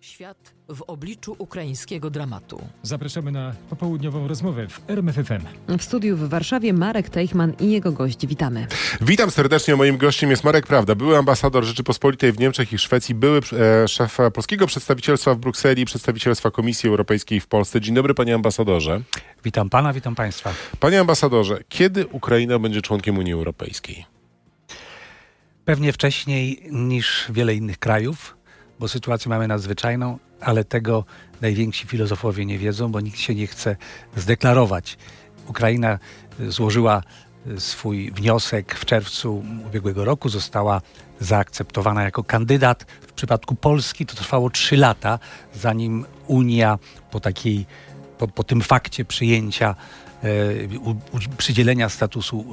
Świat w obliczu ukraińskiego dramatu. Zapraszamy na popołudniową rozmowę w RMFFM. W studiu w Warszawie Marek Teichman i jego gość. Witamy. Witam serdecznie. Moim gościem jest Marek Prawda, były ambasador Rzeczypospolitej w Niemczech i Szwecji, były e, szef polskiego przedstawicielstwa w Brukseli, przedstawicielstwa Komisji Europejskiej w Polsce. Dzień dobry, panie ambasadorze. Witam pana, witam państwa. Panie ambasadorze, kiedy Ukraina będzie członkiem Unii Europejskiej? Pewnie wcześniej niż wiele innych krajów bo sytuację mamy nadzwyczajną, ale tego najwięksi filozofowie nie wiedzą, bo nikt się nie chce zdeklarować. Ukraina złożyła swój wniosek w czerwcu ubiegłego roku, została zaakceptowana jako kandydat. W przypadku Polski to trwało trzy lata, zanim Unia po takiej, po, po tym fakcie przyjęcia, e, u, u, przydzielenia statusu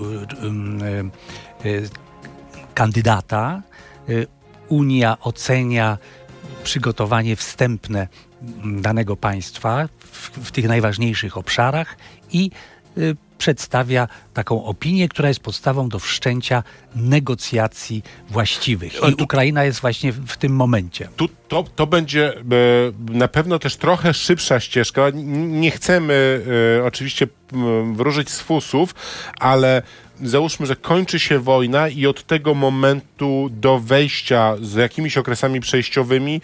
e, e, kandydata, Unia ocenia przygotowanie wstępne danego państwa w, w tych najważniejszych obszarach i y, przedstawia taką opinię, która jest podstawą do wszczęcia negocjacji właściwych. I tu, Ukraina jest właśnie w tym momencie. Tu, to, to będzie e, na pewno też trochę szybsza ścieżka. Nie chcemy e, oczywiście wróżyć z fusów, ale załóżmy, że kończy się wojna i od tego momentu do wejścia z jakimiś okresami przejściowymi,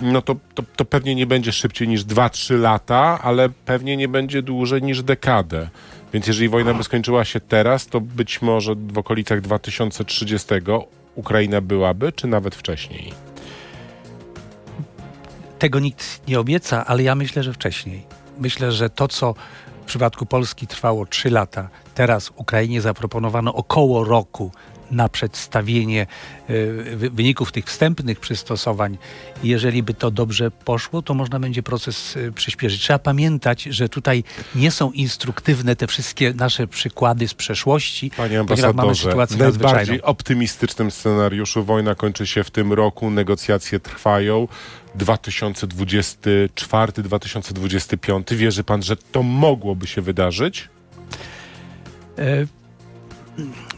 no to, to, to pewnie nie będzie szybciej niż 2-3 lata, ale pewnie nie będzie dłużej niż dekadę. Więc jeżeli wojna by skończyła się teraz, to być może w okolicach 2030 Ukraina byłaby, czy nawet wcześniej? Tego nikt nie obieca, ale ja myślę, że wcześniej. Myślę, że to, co w przypadku Polski trwało 3 lata, teraz Ukrainie zaproponowano około roku na przedstawienie y, wyników tych wstępnych przystosowań. Jeżeli by to dobrze poszło, to można będzie proces y, przyspieszyć. Trzeba pamiętać, że tutaj nie są instruktywne te wszystkie nasze przykłady z przeszłości. Panie ambasadorze, w najbardziej optymistycznym scenariuszu wojna kończy się w tym roku, negocjacje trwają. 2024-2025. Wierzy pan, że to mogłoby się wydarzyć? E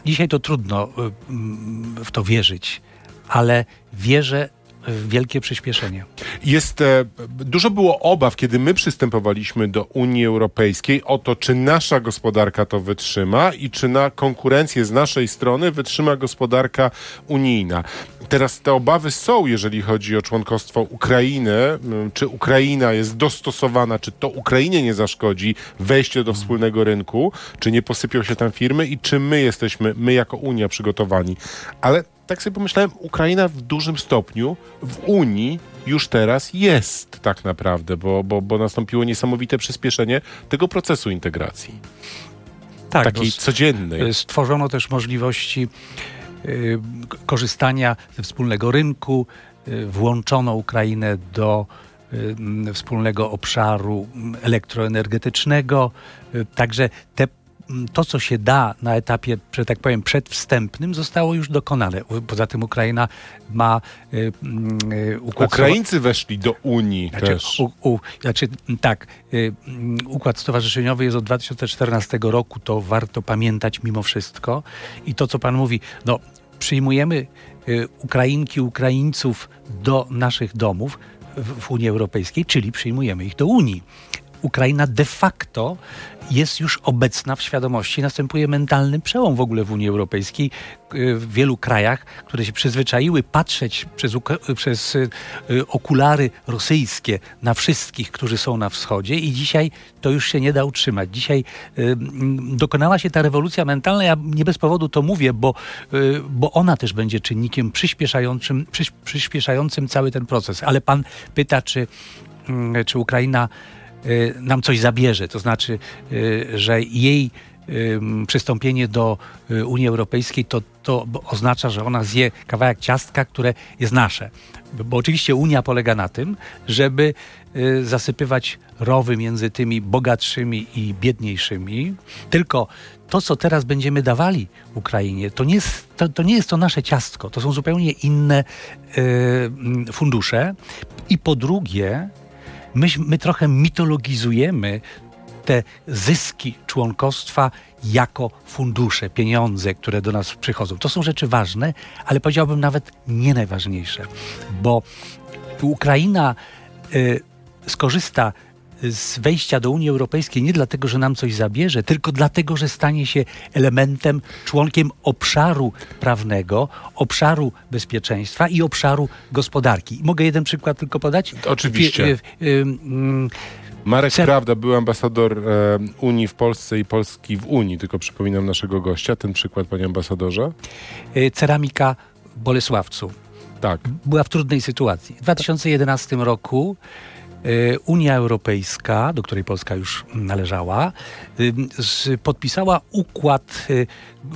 Dzisiaj to trudno mm, w to wierzyć, ale wierzę wielkie przyspieszenie. Jest, e, dużo było obaw, kiedy my przystępowaliśmy do Unii Europejskiej o to, czy nasza gospodarka to wytrzyma i czy na konkurencję z naszej strony wytrzyma gospodarka unijna. Teraz te obawy są, jeżeli chodzi o członkostwo Ukrainy. Mm, czy Ukraina jest dostosowana, czy to Ukrainie nie zaszkodzi wejście do wspólnego rynku, czy nie posypią się tam firmy i czy my jesteśmy, my jako Unia przygotowani. Ale tak sobie pomyślałem, Ukraina w dużym stopniu w Unii już teraz jest tak naprawdę, bo, bo, bo nastąpiło niesamowite przyspieszenie tego procesu integracji. Tak, takiej codziennej. Stworzono też możliwości Y, korzystania ze wspólnego rynku, y, włączono Ukrainę do y, wspólnego obszaru elektroenergetycznego. Także te to, co się da na etapie, że tak powiem, przedwstępnym, zostało już dokonane. Poza tym Ukraina ma y, y, układ... Ukraińcy weszli do Unii znaczy, też. U, u, znaczy, tak, y, układ stowarzyszeniowy jest od 2014 roku, to warto pamiętać mimo wszystko. I to, co pan mówi, no, przyjmujemy y, Ukrainki, Ukraińców do naszych domów w, w Unii Europejskiej, czyli przyjmujemy ich do Unii. Ukraina de facto jest już obecna w świadomości, następuje mentalny przełom w ogóle w Unii Europejskiej, y, w wielu krajach, które się przyzwyczaiły patrzeć przez, przez y, okulary rosyjskie na wszystkich, którzy są na wschodzie i dzisiaj to już się nie da utrzymać. Dzisiaj y, dokonała się ta rewolucja mentalna, ja nie bez powodu to mówię, bo, bo ona też będzie czynnikiem przyspieszającym, przyspieszającym cały ten proces. Ale pan pyta, czy, mm, czy Ukraina nam coś zabierze. To znaczy, y, że jej przystąpienie do y, Unii Europejskiej to, to oznacza, że ona zje kawałek ciastka, które jest nasze. Bo oczywiście Unia polega na tym, żeby zasypywać rowy między tymi bogatszymi i biedniejszymi. Tylko to, co teraz będziemy dawali Ukrainie, to nie jest to, to, nie jest to nasze ciastko. To są zupełnie inne y, fundusze. I po drugie, my, my trochę mitologizujemy te zyski członkostwa jako fundusze, pieniądze, które do nas przychodzą. To są rzeczy ważne, ale powiedziałbym nawet nie najważniejsze, bo Ukraina y, skorzysta z wejścia do Unii Europejskiej nie dlatego, że nam coś zabierze, tylko dlatego, że stanie się elementem, członkiem obszaru prawnego, obszaru bezpieczeństwa i obszaru gospodarki. Mogę jeden przykład tylko podać? Oczywiście. Y, y, y, mm, Marek Cer- Prawda był ambasador e, Unii w Polsce i Polski w Unii, tylko przypominam naszego gościa. Ten przykład, panie ambasadorze. ceramika w Bolesławcu. Tak. była w trudnej sytuacji. W 2011 roku Unia Europejska, do której Polska już należała, z- podpisała układ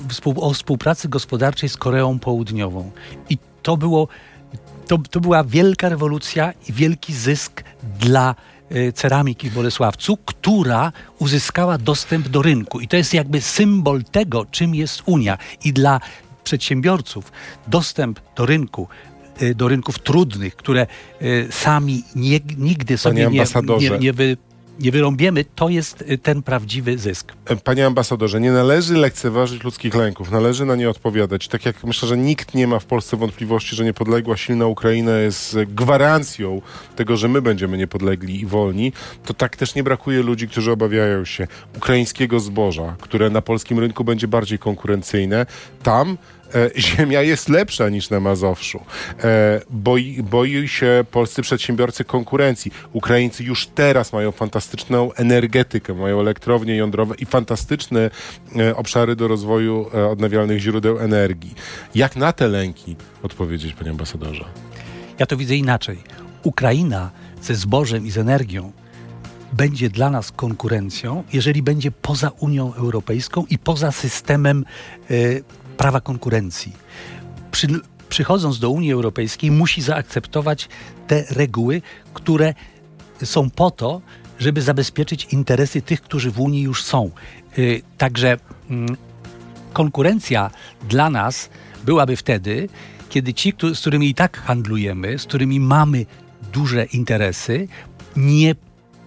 współ, o współpracy gospodarczej z Koreą Południową. I to było to, to była wielka rewolucja i wielki zysk dla ceramiki w Bolesławcu, która uzyskała dostęp do rynku. I to jest jakby symbol tego, czym jest Unia. I dla przedsiębiorców dostęp do rynku, do rynków trudnych, które y, sami nie, nigdy sobie nie, nie, nie, wy, nie wyrąbiemy, to jest y, ten prawdziwy zysk. E, Panie ambasadorze, nie należy lekceważyć ludzkich lęków, należy na nie odpowiadać. Tak jak myślę, że nikt nie ma w Polsce wątpliwości, że niepodległa, silna Ukraina jest e, gwarancją tego, że my będziemy niepodlegli i wolni, to tak też nie brakuje ludzi, którzy obawiają się ukraińskiego zboża, które na polskim rynku będzie bardziej konkurencyjne. Tam ziemia jest lepsza niż na Mazowszu. E, boi, się polscy przedsiębiorcy konkurencji. Ukraińcy już teraz mają fantastyczną energetykę, mają elektrownie jądrowe i fantastyczne e, obszary do rozwoju e, odnawialnych źródeł energii. Jak na te lęki odpowiedzieć, panie ambasadorze? Ja to widzę inaczej. Ukraina ze zbożem i z energią będzie dla nas konkurencją, jeżeli będzie poza Unią Europejską i poza systemem e, prawa konkurencji. Przy, przychodząc do Unii Europejskiej, musi zaakceptować te reguły, które są po to, żeby zabezpieczyć interesy tych, którzy w Unii już są. Y, Także mm, konkurencja dla nas byłaby wtedy, kiedy ci, z którymi i tak handlujemy, z którymi mamy duże interesy, nie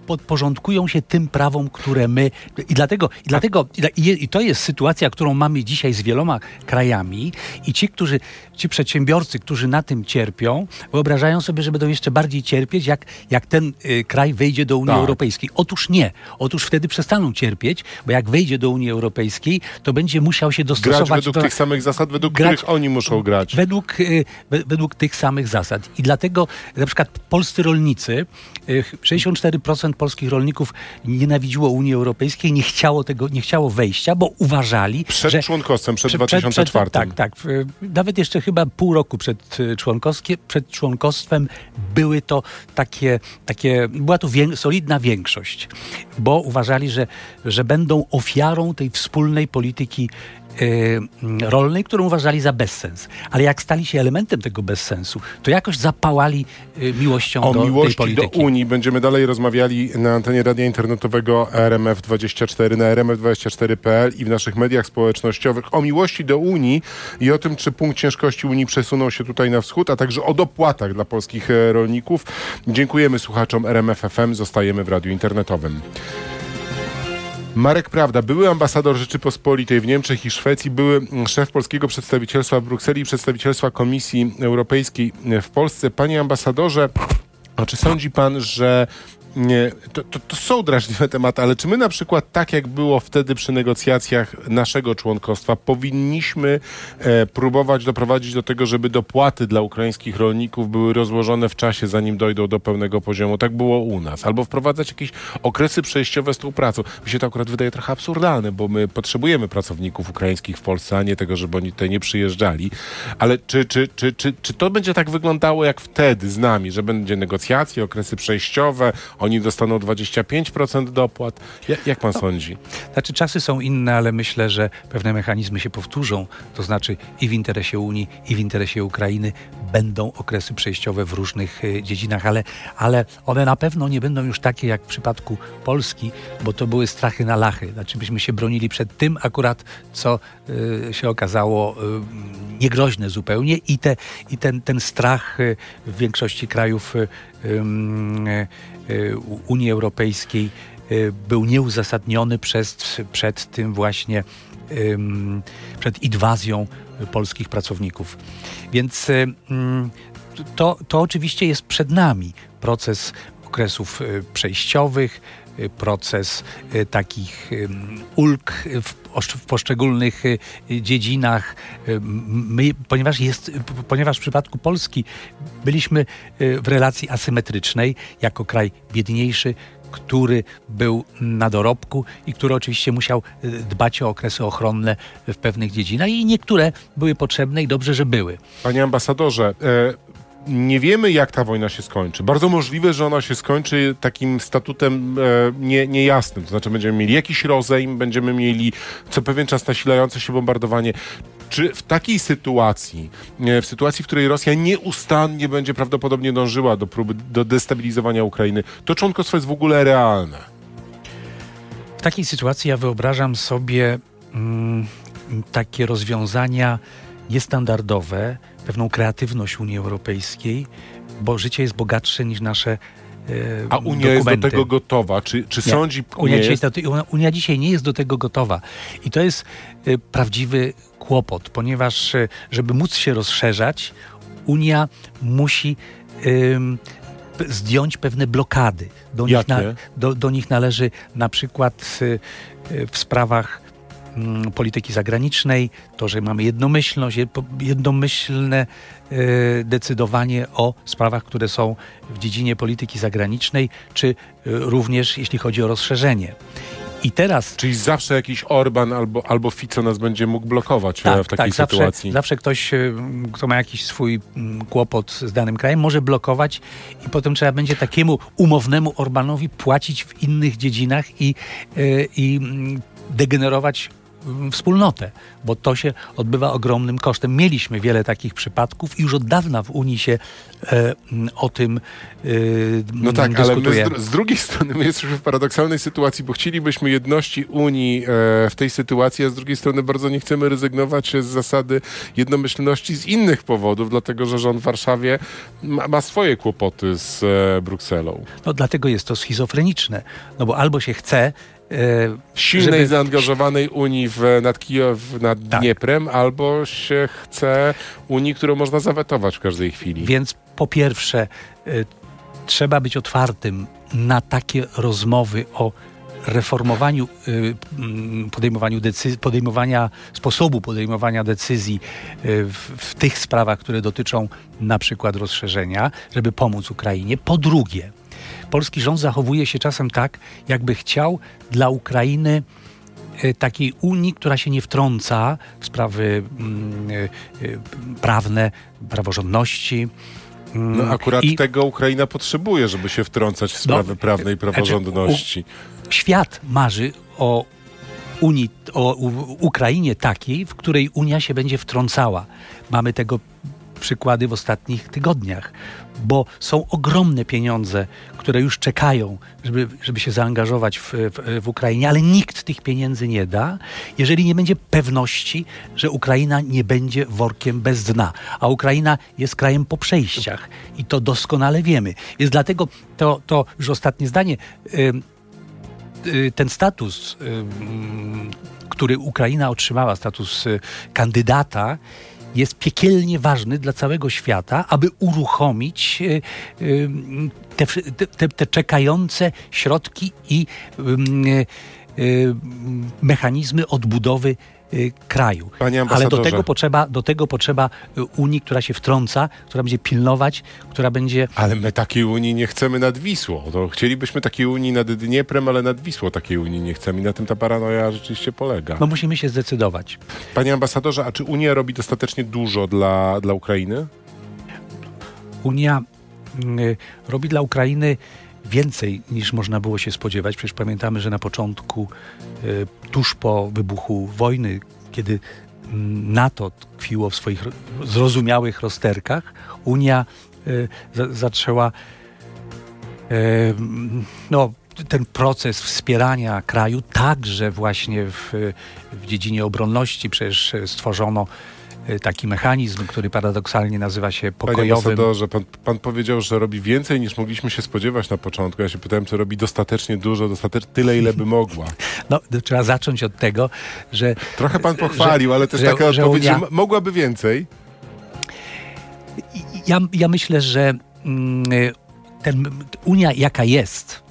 podporządkują się tym prawom, które my. I dlatego, i, dlatego i, i, to jest sytuacja, którą mamy dzisiaj z wieloma krajami, i ci, którzy, ci przedsiębiorcy, którzy na tym cierpią, wyobrażają sobie, że będą jeszcze bardziej cierpieć, jak, jak ten y, kraj wejdzie do Unii Tak. Europejskiej. Otóż nie. Otóż wtedy przestaną cierpieć, bo jak wejdzie do Unii Europejskiej, to będzie musiał się Grać dostosować według do, tych samych zasad, według grać- których oni muszą grać. Według, y, we- według tych samych zasad. I dlatego na przykład polscy rolnicy, y, 64% polskich rolników nienawidziło Unii Europejskiej, nie chciało tego, nie chciało wejścia, bo uważali, Przed że członkostwem, przed przed- 2004. tak, tak. W- Nawet jeszcze chyba pół roku przed, członkowskie, przed członkostwem były to takie, takie była to solidna większość, bo uważali, że, że będą ofiarą tej wspólnej polityki rolnej, którą uważali za bezsens. Ale jak stali się elementem tego bezsensu, to jakoś zapałali y, miłością O do tej miłości do polityki. Unii będziemy dalej rozmawiali na antenie radia internetowego RMF24, na rmf24.pl i w naszych mediach społecznościowych o miłości do Unii i o tym, czy punkt ciężkości Unii przesunął się tutaj na wschód, a także o dopłatach dla polskich e, rolników. Dziękujemy słuchaczom RMF FM, zostajemy w radiu internetowym. Marek Prawda, były ambasador Rzeczypospolitej w Niemczech i Szwecji, były mm, szef polskiego przedstawicielstwa w Brukseli i przedstawicielstwa Komisji Europejskiej w Polsce. Panie ambasadorze, a czy sądzi pan, że nie, to, to, to są drażliwe tematy, ale czy my na przykład, tak jak było wtedy przy negocjacjach naszego członkostwa, powinniśmy e, próbować doprowadzić do tego, żeby dopłaty dla ukraińskich rolników były rozłożone w czasie, zanim dojdą do pełnego poziomu? Tak było u nas. Albo wprowadzać jakieś okresy przejściowe z tą pracą. Mi się to akurat wydaje trochę absurdalne, bo my potrzebujemy pracowników ukraińskich w Polsce, a nie tego, żeby oni tutaj nie przyjeżdżali. Ale czy, czy, czy, czy, czy to będzie tak wyglądało jak wtedy z nami, że będzie negocjacje, okresy przejściowe, oni dostaną 25% dopłat? Jak, jak pan sądzi? Znaczy czasy są inne, ale myślę, że pewne mechanizmy się powtórzą. To znaczy i w interesie Unii, i w interesie Ukrainy będą okresy przejściowe w różnych y, dziedzinach, ale, ale one na pewno nie będą już takie jak w przypadku Polski, bo to były strachy na lachy. Znaczy byśmy się bronili przed tym akurat, co y, się okazało y, niegroźne zupełnie i, te, i ten, ten strach y, w większości krajów y, Unii Europejskiej y, był nieuzasadniony przez, przed tym właśnie przed inwazją polskich pracowników. Więc ym, to, to oczywiście jest przed nami proces okresów y, przejściowych, y, proces y, takich ym, ulg w, osz- w poszczególnych y, dziedzinach. My, ponieważ, jest, ponieważ w przypadku Polski byliśmy w relacji asymetrycznej, jako kraj biedniejszy, który był na dorobku i który oczywiście musiał dbać o okresy ochronne w pewnych dziedzinach i niektóre były potrzebne i dobrze, że były. Panie ambasadorze, e, nie wiemy, jak ta wojna się skończy. Bardzo możliwe, że ona się skończy takim statutem e, nie, niejasnym. To znaczy, będziemy mieli jakiś rozejm, będziemy mieli co pewien czas nasilające się bombardowanie. Czy w takiej sytuacji, e, w sytuacji, w której Rosja nieustannie będzie prawdopodobnie dążyła do próby do destabilizowania Ukrainy, to członkostwo jest w ogóle realne? W takiej sytuacji ja wyobrażam sobie mm, takie rozwiązania niestandardowe, pewną kreatywność Unii Europejskiej, bo życie jest bogatsze niż nasze e, A Unia jest do dokumenty. tego gotowa? Czy, czy Nie. sądzi Unia, dzisiaj, jest... do Unia- dzisiaj nie jest do tego gotowa. I to jest y, prawdziwy kłopot, ponieważ y, żeby móc się rozszerzać, Unia musi p- zdjąć pewne blokady. Do nich, Jakie? do, do nich należy na przykład y, y, w sprawach polityki zagranicznej, to, że mamy jednomyślność, jednomyślne y, decydowanie o sprawach, które są w dziedzinie polityki zagranicznej, czy y, również jeśli chodzi o rozszerzenie. I teraz Czyli zawsze jakiś Orban albo, albo Fico nas będzie mógł blokować e, tak, w takiej tak, zawsze, sytuacji. zawsze ktoś, kto ma jakiś swój mm, kłopot z danym krajem, może blokować i potem trzeba będzie takiemu umownemu Orbanowi płacić w innych dziedzinach i, i mm, degenerować mm, wspólnotę, bo to się odbywa ogromnym kosztem. Mieliśmy wiele takich przypadków i już od dawna w Unii się e, o tym e, No tak, ale my dyskutuje. z, z drugiej strony my jesteśmy w paradoksalnej sytuacji, bo chcielibyśmy jedności Unii e, w tej sytuacji, a z drugiej strony bardzo nie chcemy rezygnować z zasady jednomyślności z innych powodów, dlatego że rząd w Warszawie ma, ma swoje kłopoty z e, Brukselą. No dlatego jest to schizofreniczne, no bo albo się chce Silnej, żeby- zaangażowanej Unii w, nad Kijów, nad Tak. Dnieprem, albo się chce Unii, którą można zawetować w każdej chwili. Więc po pierwsze, y, trzeba być otwartym na takie rozmowy o reformowaniu, mm, podejmowaniu decyzji, podejmowania sposobu podejmowania decyzji w, w tych sprawach, które dotyczą na przykład rozszerzenia, żeby pomóc Ukrainie. Po drugie, polski rząd zachowuje się czasem tak, jakby chciał dla Ukrainy e, takiej Unii, która się nie wtrąca w sprawy mm, e, e, prawne, praworządności. Mm, No akurat I tego Ukraina potrzebuje, żeby się wtrącać w sprawy No, prawnej i praworządności. świat marzy o Unii, o U- Ukrainie takiej, w której Unia się będzie wtrącała. Mamy tego przykłady w ostatnich tygodniach, bo są ogromne pieniądze, które już czekają, żeby, żeby się zaangażować w, w, w Ukrainie, ale nikt tych pieniędzy nie da, jeżeli nie będzie pewności, że Ukraina nie będzie workiem bez dna. A Ukraina jest krajem po przejściach i to doskonale wiemy. Więc dlatego to, to już ostatnie zdanie. Y, ten status, który Ukraina otrzymała, status y, kandydata, jest piekielnie ważny dla całego świata, aby uruchomić y, y, te, te, te, czekające środki i y, y, mechanizmy odbudowy kraju. Panie Ale do tego, potrzeba, do tego potrzeba y, Unii, która się wtrąca, która będzie pilnować, która będzie Ale my takiej Unii nie chcemy nad Wisłą. To chcielibyśmy takiej Unii nad Dnieprem, ale nad Wisłą takiej Unii nie chcemy. I na tym ta paranoja rzeczywiście polega. no musimy się zdecydować. Panie ambasadorze, a czy Unia robi dostatecznie dużo dla, dla Ukrainy? Unia y, robi dla Ukrainy więcej niż można było się spodziewać. Przecież pamiętamy, że na początku, y, tuż po wybuchu wojny, kiedy mm, NATO tkwiło w swoich ro- zrozumiałych rozterkach, Unia za, zaczęła y, no, ten proces wspierania kraju, także właśnie w, w dziedzinie obronności. Przecież stworzono taki mechanizm, który paradoksalnie nazywa się Panie pokojowym. ambasadorze, pan, pan powiedział, że robi więcej niż mogliśmy się spodziewać na początku. Ja się pytałem, czy robi dostatecznie dużo, dostatecznie tyle, ile by mogła. No, trzeba zacząć od tego, że Trochę pan pochwalił, ale to jest że- taka że odpowiedź, że Unia- m- mogłaby więcej. ja, ja myślę, że mm, y, ten, Unia jaka jest,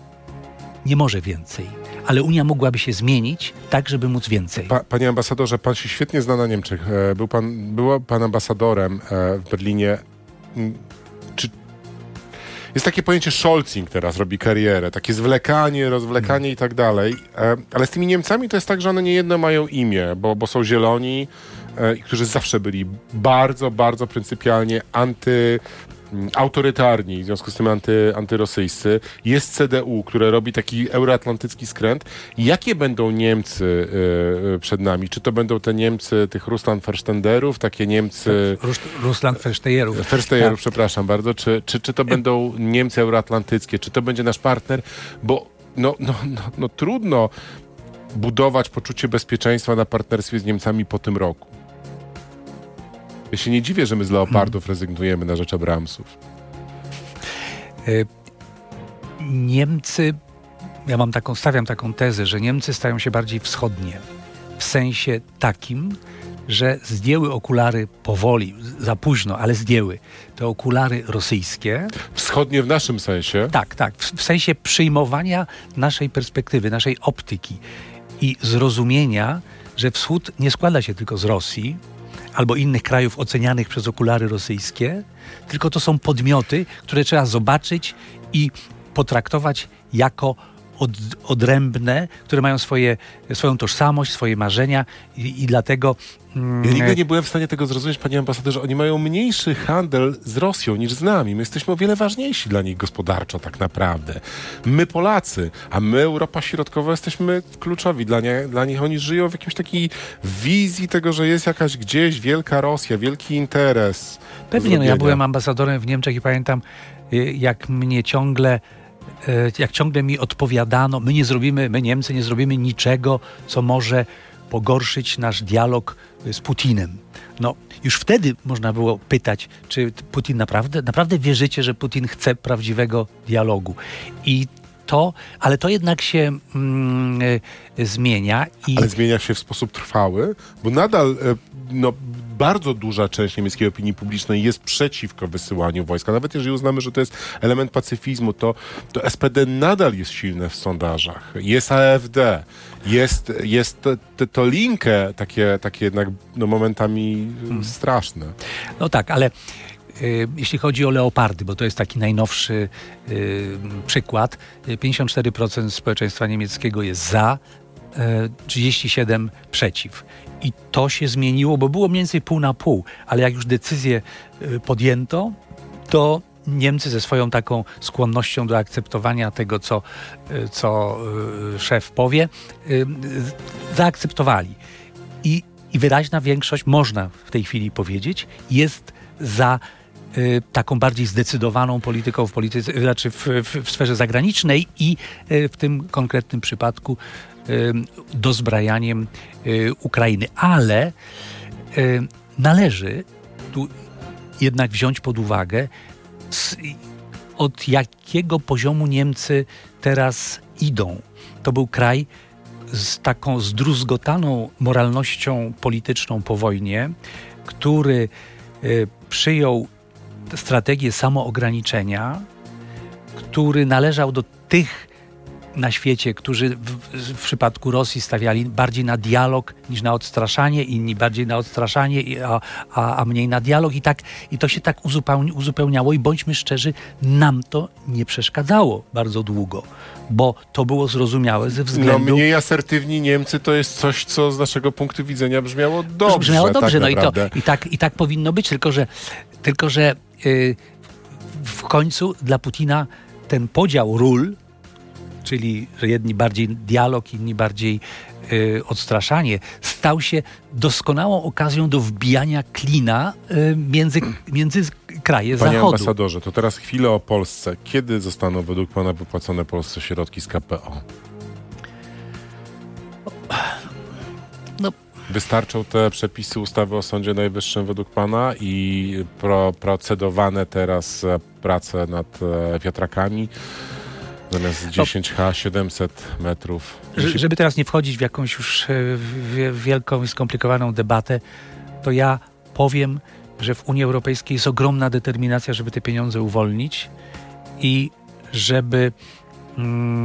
nie może więcej, ale Unia mogłaby się zmienić tak, żeby móc więcej. Pa, panie ambasadorze, pan się świetnie zna na Niemczech. E, Był pan, był pan ambasadorem e, w Berlinie. Mm, Czy jest takie pojęcie Scholzing teraz, robi karierę, takie zwlekanie, rozwlekanie i tak dalej. E, Ale z tymi Niemcami to jest tak, że one nie jedno mają imię, bo, bo są zieloni, którzy zawsze byli bardzo, bardzo pryncypialnie anty autorytarni, w związku z tym anty, antyrosyjscy. Jest CDU, które robi taki euroatlantycki skręt. Jakie będą Niemcy y, y, przed nami? Czy to będą te Niemcy tych Russland Verstenderów, takie Niemcy... Rus, Rusland Verstejerów. Verstejerów, przepraszam bardzo. Czy, czy, czy to będą Niemcy euroatlantyckie? Czy to będzie nasz partner? Bo no, no, no, no trudno budować poczucie bezpieczeństwa na partnerstwie z Niemcami po tym roku. Ja się nie dziwię, że my z Leopardów rezygnujemy na rzecz Abramsów. Y, Niemcy, ja mam taką, stawiam taką tezę, że Niemcy stają się bardziej wschodnie. W sensie takim, że zdjęły okulary powoli, za późno, ale zdjęły te okulary rosyjskie. Wschodnie w naszym sensie. Tak, tak, w, w sensie przyjmowania naszej perspektywy, naszej optyki i zrozumienia, że wschód nie składa się tylko z Rosji albo innych krajów ocenianych przez okulary rosyjskie, tylko to są podmioty, które trzeba zobaczyć i potraktować jako od, odrębne, które mają swoje, swoją tożsamość, swoje marzenia i, i dlatego. mm, Ja nigdy nie byłem w stanie tego zrozumieć, panie ambasadorze. Oni mają mniejszy handel z Rosją niż z nami. My jesteśmy o wiele ważniejsi dla nich gospodarczo, tak naprawdę. My Polacy, a my Europa Środkowa jesteśmy kluczowi. Dla, nie, dla nich oni żyją w jakiejś takiej wizji tego, że jest jakaś gdzieś wielka Rosja, wielki interes. Pewnie, no ja byłem ambasadorem w Niemczech i pamiętam, y, jak mnie ciągle, jak ciągle mi odpowiadano, my nie zrobimy, my Niemcy nie zrobimy niczego, co może pogorszyć nasz dialog y, z Putinem. No, już wtedy można było pytać, czy Putin naprawdę, naprawdę wierzycie, że Putin chce prawdziwego dialogu. I to, ale to jednak się mm, y, zmienia i Ale zmienia się w sposób trwały, bo nadal e, no, bardzo duża część niemieckiej opinii publicznej jest przeciwko wysyłaniu wojska. Nawet jeżeli uznamy, że to jest element pacyfizmu, to, to SPD nadal jest silne w sondażach. Jest AfD, jest, jest to, to, linkę takie, takie jednak no, momentami straszne. No tak, ale jeśli chodzi o leopardy, bo to jest taki najnowszy y, przykład, y, 54% społeczeństwa niemieckiego jest za, y, 37% przeciw. I to się zmieniło, bo było mniej więcej pół na pół, ale jak już decyzję y, podjęto, to Niemcy ze swoją taką skłonnością do akceptowania tego, co, y, co y, szef powie, y, zaakceptowali. I, I wyraźna większość, można w tej chwili powiedzieć, jest za y, taką bardziej zdecydowaną polityką w, polityce, znaczy w, w, w sferze zagranicznej i y, w tym konkretnym przypadku y, dozbrajaniem y, Ukrainy. Ale y, należy tu jednak wziąć pod uwagę, od jakiego poziomu Niemcy teraz idą. To był kraj z taką zdruzgotaną moralnością polityczną po wojnie, który y, przyjął strategię samoograniczenia, który należał do tych na świecie, którzy w, w, przypadku Rosji stawiali bardziej na dialog niż na odstraszanie, inni bardziej na odstraszanie, a, a, a mniej na dialog. I, tak, I to się tak uzupełni, uzupełniało i bądźmy szczerzy, nam to nie przeszkadzało bardzo długo, bo to było zrozumiałe ze No, względu... mniej asertywni Niemcy to jest coś, co z naszego punktu widzenia brzmiało dobrze. brzmiało dobrze, tak no i, to, i, tak, i tak powinno być, tylko że, tylko, że w końcu dla Putina ten podział ról, czyli że jedni bardziej dialog, inni bardziej y, odstraszanie, stał się doskonałą okazją do wbijania klina y, między, między kraje Panie Zachodu. ambasadorze, to teraz chwilę o Polsce. Kiedy zostaną według Pana wypłacone Polsce środki z KPO? Wystarczą te przepisy ustawy o Sądzie Najwyższym według Pana i pro, procedowane teraz e, prace nad e, wiatrakami zamiast 10H 700 metrów. Że- Żeby teraz nie wchodzić w jakąś już e, wielką i skomplikowaną debatę, to ja powiem, że w Unii Europejskiej jest ogromna determinacja, żeby te pieniądze uwolnić i żeby, mm,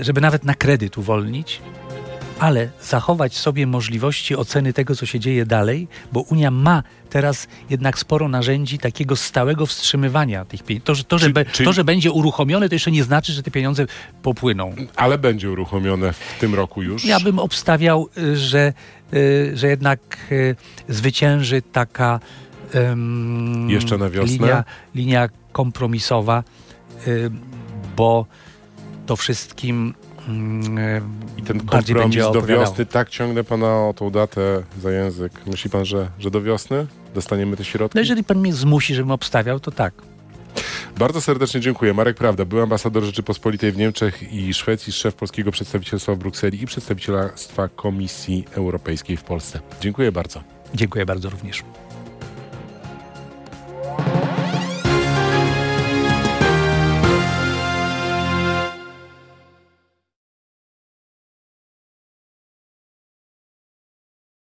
żeby nawet na kredyt uwolnić, ale zachować sobie możliwości oceny tego, co się dzieje dalej, bo Unia ma teraz jednak sporo narzędzi takiego stałego wstrzymywania tych pieniędzy. To, że, to, że, be, to, że będzie uruchomione, to jeszcze nie znaczy, że te pieniądze popłyną. Ale będzie uruchomione w tym roku już. Ja bym obstawiał, y, że, y, że jednak y, zwycięży taka em, Jeszcze na wiosnę? Linia, linia kompromisowa, bo to wszystkim I ten kompromis będzie do wiosny, tak ciągnę pana o tą datę za język. Myśli pan, że, że do wiosny dostaniemy te środki? No jeżeli pan mnie zmusi, żebym obstawiał, to tak. Bardzo serdecznie dziękuję. Marek Prawda, był ambasador Rzeczypospolitej w Niemczech i Szwecji, szef polskiego przedstawicielstwa w Brukseli i przedstawicielstwa Komisji Europejskiej w Polsce. Dziękuję bardzo. Dziękuję bardzo również.